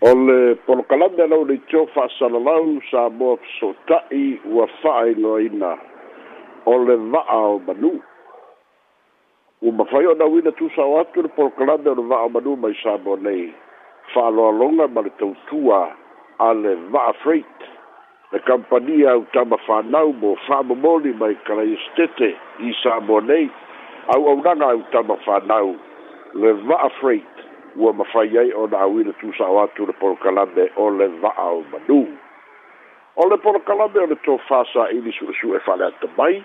o le polokalame alau leitio fa'asalalau sa moa fesota'i ua fa'ailoaina o le va'a o manu ua mafai ona uina tusao atu le polokalame o le va'a o manu mai sa moa nei fa'aloaloga ma le tautua a le va'a freit le kampania autama fānau mo fa'amomoli mai kalaiastete i sa moa nei au'aunaga autama fānau le va'a freit ua mafai ai ona auina tusao atu le polokalame o le va'ao manū o le polokalame o le tofā saʻili suʻesuʻe faaleata mai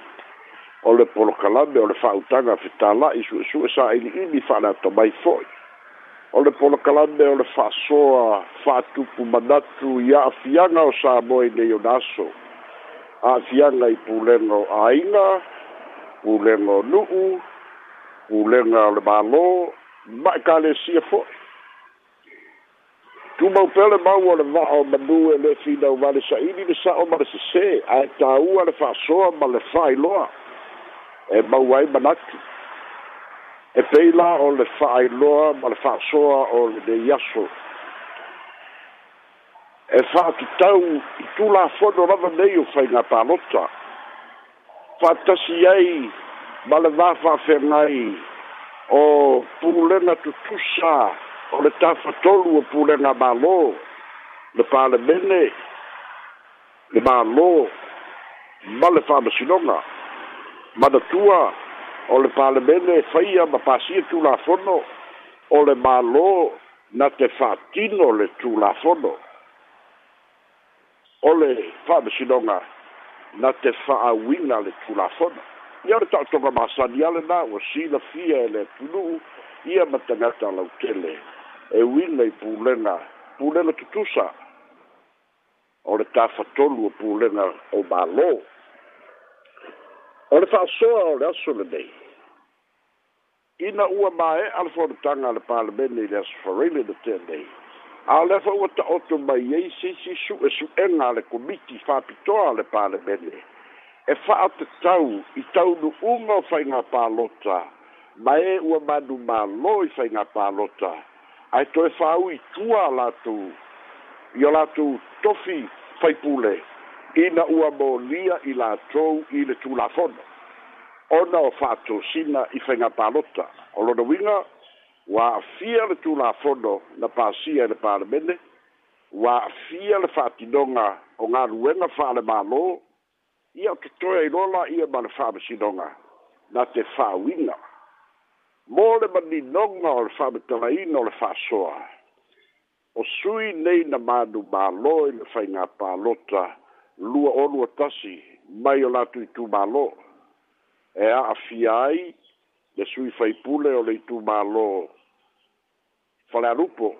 o le polokalame o le fa'autaga fetāla'i suʻesuʻe saʻiliʻili faaleata mai fo'i o le polokalame o le fa'asoa fa'atupu manatu ia afiaga o sa moa inei ona aso a'afiaga i pulega o āiga pulega o nu'u pulega o le mālō ma ka le si fo tu mo pele ma wo le va o ma du e le si da va le sa i di sa o ma se se a e ta u le fa so ma le fa i lo e ma wai ma nak e pe la o le fa i lo ma le fa so o le ya so e fa ki tau tu la fo do la ve o fa na pa lo ta fa ta si ai ma le va fa fer nai o fulena tutusa o le tafatolu o pulena malō le palemene le malō ma le faamasinoga ma na tua o le palemene faia ma pasia tulafono o le malō na te fatino le tulafono o le faamasinoga na te fa'auina le tulafono ia ole ta'otoga masani ale na ua silafia e le tunu'u ia ma tagata lautele e uina i pulega pulega tutusa o le tafatolu o pulega o mālō o le fa'asoa o le aso lenei ina ua mae'a le fa'oletaga a le palemene i le aso farele na tenei a o lea fa ua ta'oto mai ai seisi su'esu'ega a le e komiti fa'apitoa a le palemene e fa'a te tau i tau nu unga o whainga pālota, ma e ua manu mā lo i whainga pālota, ai to e whau i tua lātu, i o lātu tofi whaipule, i na ua mō lia i lātou i le tū lāfono. Ona o whātu sina i whainga pālota, o lona winga, wa fia le tū lāfono na pāsia i e le pālamene, wa fia le whātinonga o ngā ruenga whāle mā loo, ia o ke toe ai lola ia ma le faamasinoga na te fāuina mo le maninoga o le faametalaina o le faasoa o sui nei na manu mālō i le faigā pālota lua olua tasi mai o latou itumālō e a'afia ai le sui faipule o le itumālō falealupo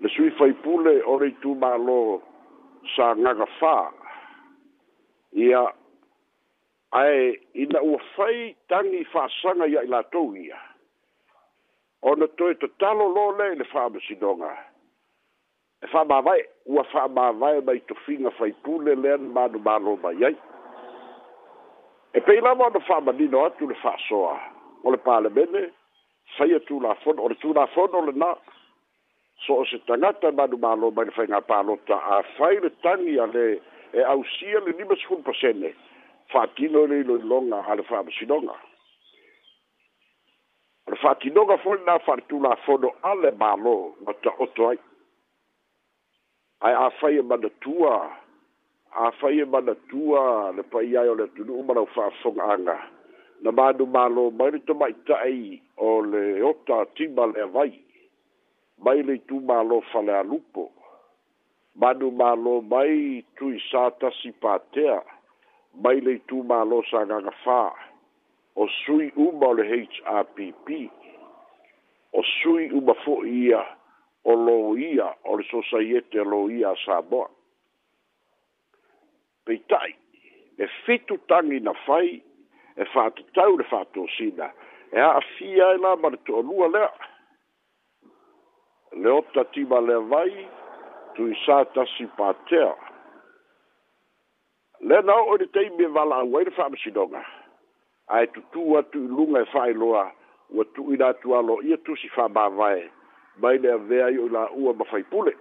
le sui faipule o le itumālō sagaga fā ia ae ina ua fai tagi fa'asaga ia i latou ia ona toe tatalo lo lea i le fa'amasinoga e fa'amavae ua fa'amavae mai tofiga faipule lea na manomalo mai ai e pei lava ona fa'amanino atu le fa'asoa o le palemene faia tulafono o le tulafono lenā so o se tagata manumalo mai le faigā palota afai le tagi a le e ausia le lima sefulu pasene fa'atino le iloiloga a le fa'amasinoga o le fa'atinoga foi na fa'aletulafono a le mālō ma ta'oto ai ae afai e manatua afai e manatua le pai ai o le atunu'u ma lau fa'afoga'aga na manu mālō mai le toma'ita'i o le ota tima le avai mai le itumālō fale alupo manu malo mai tu i sa tasi patea mai le tu malo sa ganga fa o sui uma o le HRPP o sui uma fo ia o lo ia o le sosaiete lo ia sa boa peitai e fitu tangi na fai e fatu tau le fatu o sina e a afia e la maritu o lua lea leota tima le vai e tu i sa tasi pātea. Le nau o ni teimi e wala au aire whaamasinonga. Ai tu tu atu i lunga e whae loa, ua tu i nā tu alo ia tu si whaamā vai, mai lea vea i o la ua ma whai pule.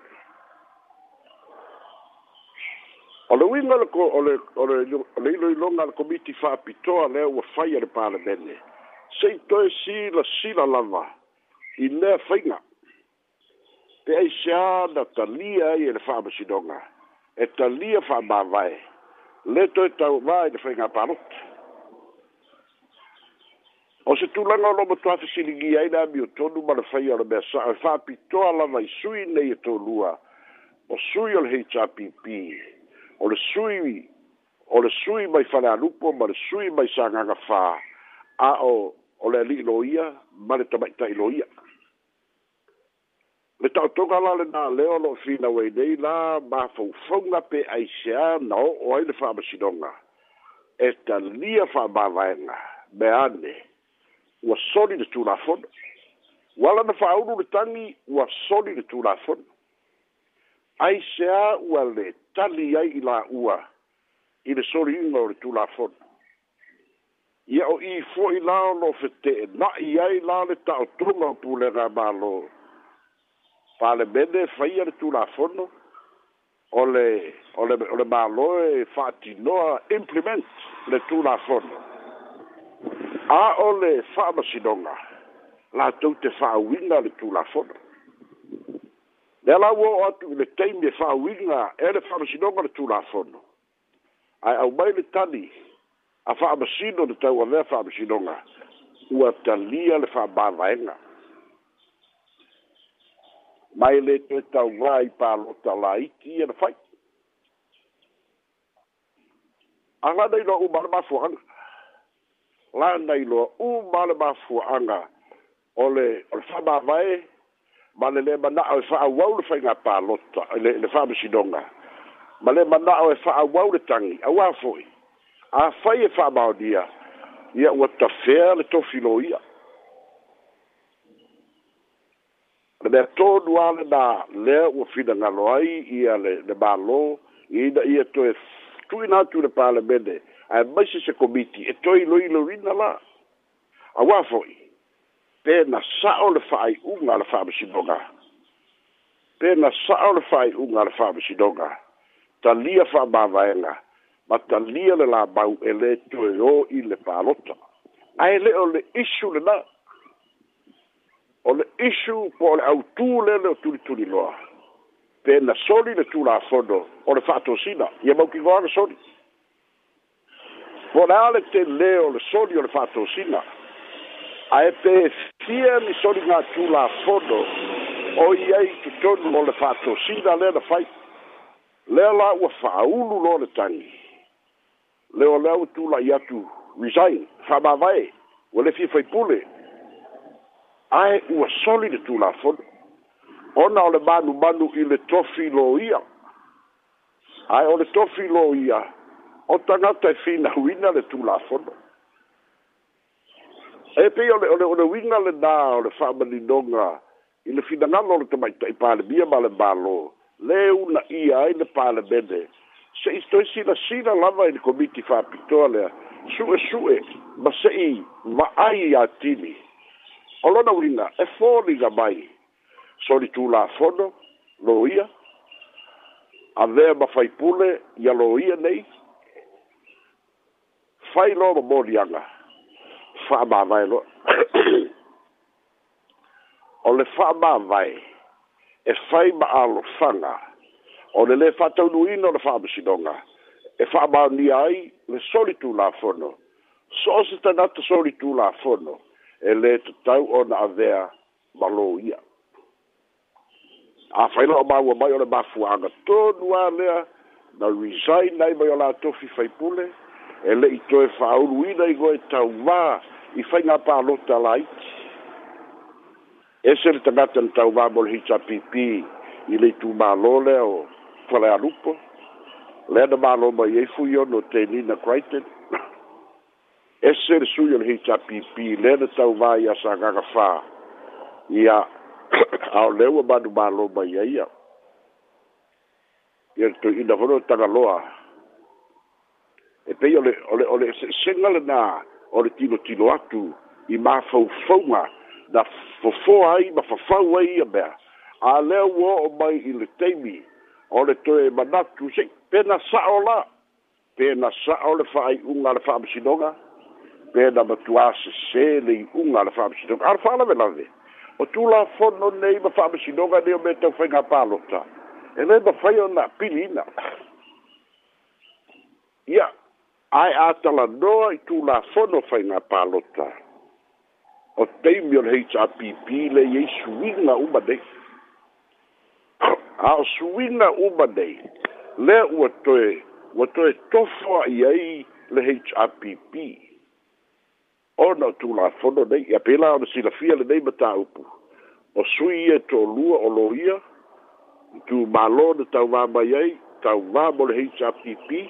O le winga le ko, o le, o le, o le, o le komiti whaapitoa lea ua whai ale pāle mene. Sei toi si la si la lava, i lea whainga. Sei toi si la si la lava, pe ai se ana talia ai e le faamasinoga e talia faamāvae le toe tauvā i le faigā palota o se tulaga o lo matoafesiligi ai le amiotonu ma le fai o le mea saʻo e faapitoa lava i sui nei e tolua o sui o le hpp o le sui o le sui mai faleanupu ma le sui mai sagaga fā a o o le aliiloia ma le tamaʻitaʻiloia me tau toga la le nā leo lo fina wei nei la ma fau fonga pe ai se a na o oi le wha masinonga e ta lia wha ma vaenga me ane ua soli le tūna fono wala na wha auru le tangi ua soli le tūna fono ai se a ua le tali ai i la ua i le soli inga o le tūna fono ia o i fo i lao lo fete na i ai la le tau tunga pule ra ma loo pale bene faia le tu la fono ole ole ole malo e fatti no implement le tu la fono a ole fa ma si donga la tutte fa winga le tu la fono nella wo atu le teme fa winga e le fa ma si donga le tu la fono ai au mai le tani a fa ma si no le tau a le fa ma si donga u atalia le fa ba vaenga mai le to tau vai pa lo ta lai ki er fai anga dai lo u bar ba fu anga la dai lo u bar ba fu anga ole ol fa ba vai ma le ba na o fa e wa lo fai na pa lo ta le le fa bi donga ma le ba na o fa wa lo tangi a wa fo a fai e fa ba dia ia wa ta fer le to filoia ia le tonu ale na lea ua finagalo ai ia le malō ina ia toe tuina atu le palemene ae maise se komiti e toe iloiloina la auā fo'i pe na sa'o le fa'aiʻuga a le fa'amasinoga pe na sa'o le fa'aiʻuga a le fa'amasinoga talia fa'amāvaega ma talia le labau e lē toe ō i le palota ae le'o le isu lenā o le isu po o le autū lele o tulituli loa pe na soli le tulafono o le fa'atosina ia maukigoaga soli po o le a le telē o le soli o le fa'atosina ae pe fia ni soli ga tulafono o i ai totonu o le fa'atosina lea na fai lea la ua fa'aulu loa le tagi le o lea ua tula'i atu resign fa'amavae ua le fia faipule ae ua soli le tulafono ona o le manumanu i le tofi loia ae o le tofi loia o tagata e finahuina le tulafono e pei o le, le, le uiga lenā o le fa'amalinoga i le finagalo o le tamaita'i palemia ma le malo lē una ia ai le palemene se'i toe silasila lava i le komiti fa'apitoa lea su'e su'e ma se'i va'ai iā tini o lona uina e foliga mai solitulafono loia avea mafaipule ia loia nei fai lo momoliaga fa'amavae lo o le fa'amavae e fai ma alofaga o le lē fa'ataunuina o le fa'amasinoga e fa'amaonia ai le solitulafono so o se tanata solitulafono e le tatau ona avea malo ia afai lao maua mai o le mafuaaga tonu a lea na resign ai mai o latofi faipule e le'i toe fa'aoluina i goe tauvā i faiga palota laiti ese le tagata na tauvā mo le hpp i le itumālō lea o falealupo lea na mālō mai ai e fui ono tenina criten ese le sui ole hita pipi le le tau vai a sa gaga fa ia au leu badu ba lo ba ia ia ia to i da vono tanga loa e pei ole ole ole se senga le na ole tino tino atu i ma fau faunga na fofoa ai ma fafau ai ia bea a leu o o mai i le teimi ole to e manatu se pena sa ola pena sa ole fa ai unga le fa amsinonga ia pena matua sesē le iʻuga a le fa'amasinoga ala fa'alavelave o tulafono nei ma fa'amasinoga nei o me taufaiga palota e lē mafai ona apiliina ia ae a talanoa i tulafono faiga palota o taimi o le happ lei ai suiga uma nei a o suiga uma nei lea ua toe ua toe tofo ai ai le happ ona tu la fono nei ia pela ona si la fia le nei mata upu o sui e to lua o loia tu malo de tau va mai ai tau va mo le hei sa pipi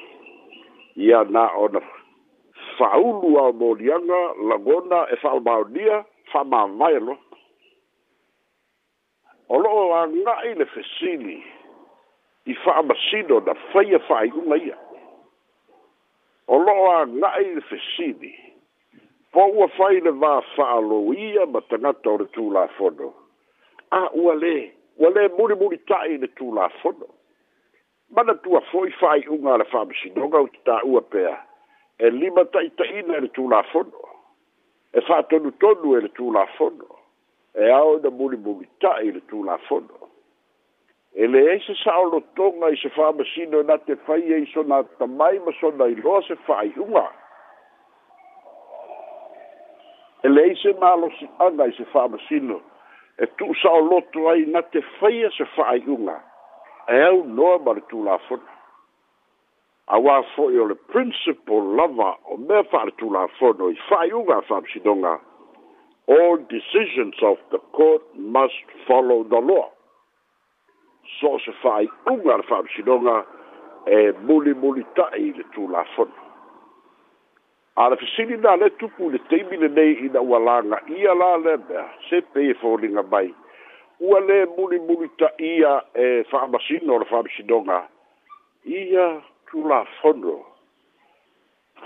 ia na ona faulu a mo lianga la gona e fa alba o dia fa ma mai lo o lo a ngai le fesili i fa amasino na faia fai unga ia o lo a ngai le fesili po ua fai le va faalo ia ma tangata o le tu la fono. A ua le, ua le muri muri tai le tu la fono. Mana tua foi fai unga le fama si noga o tita ua pea. E lima tai na e le tu la fono. E fa tonu tonu e le tu la fono. E ao na muri muri tai le tu la fono. E le eise saolo tonga i se fama si na te fai eiso na tamai ma sona i loa se fai unga. e leai se malosi'aga i se fa'amasino e tu'usa'oloto ai na te faia se fa'ai'uga e au noa ma le tulāfona auā fo'i o le principle lava o mea fa'ale i fa'ai'uga a fa'amasinoga all decisions of the court must follow the law so o se fa'ai'uga a le fa'amasinoga e mulimuli ta'i le tulāfona a le fesili na le tupu le teimi lenei i na ua laga ia la lea mea se pe e foliga mai ua lē mulimuli taʻia e fa'amasino o le fa'amasinoga ia tulafono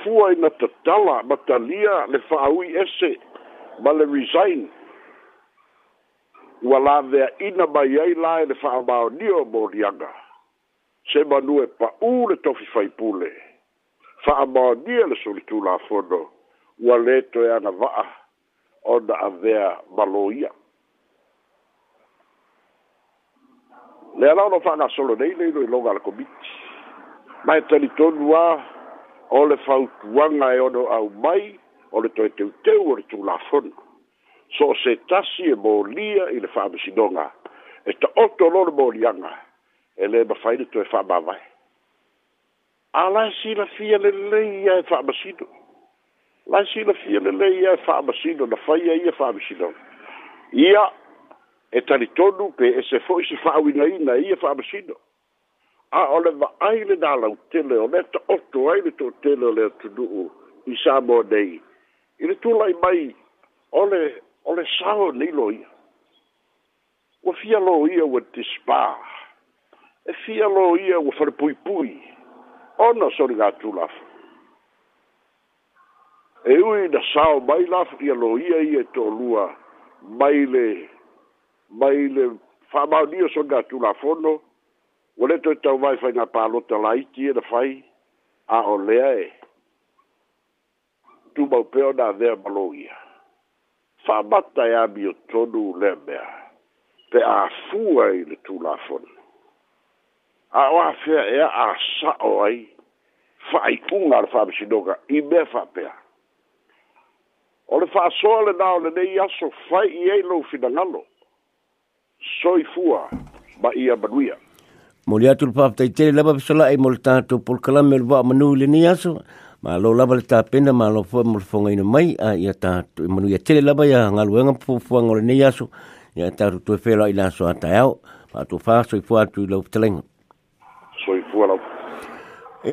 fua ina tatala matalia le fa'aui ese ma le resign ua laveaina mai ai la e le fa'amaonio o moliaga se manu e pa'ū le tofi faipule fa'amaonia le solitulafono ua lē toe ana va'a ona avea malo ia le ala ona fa'agasolo nei lei lo iloga a le komiti ma e talitonu a o le fautuaga e ono au mai o le toe teuteu o le tulafono so o se tasi e molia i le fa'amasinoga e to'oto lo le moliaga e lē mafaile toe fa'amavae a lai si la fia le lei ia e wha masino. Lai si la fia le lei ia e wha masino, na fai ia ia wha masino. Ia e tani tonu pe e se fo i se wha ina ia wha masino. A ole va ai le nala u tele, o le ta oto ai le to tele le atunu u i sa mo nei. I le tu lai mai, ole, ole sao ni lo ia. Ua fia lo ia ua dispa. E fia lo ia ua whare pui pui ona sori gatu lafu e ui na sao mai lafu ia lo ia ia e tolua mai le mai le whamaunio sori gatu lafu ono wale toi tau mai fai ngā pālota laiti e na fai a o lea e tu mau peo nā vea malo ia whamata e ami o tonu lea mea pe a fua i le tū lafu ono a o afea ea a sa'o ai fa'aiʻuga a le fa'amasinoga i mea fa'apea o le fa'asoa lenā o lenei aso fai i ai lou finagalo soifua ma ia manuia mo le atu le fa'afetaitele lava fesola'i mo le tatou polokalame o le va'amanui lenei aso ma lo lava le tapena ma lo foi mo le fonga ina mai a ia ta e manu ia tele lava ia ngaluenga po fua ngore nei aso ia ta tu fela ina so ata ia ma tu fa so i fua tu lo telenga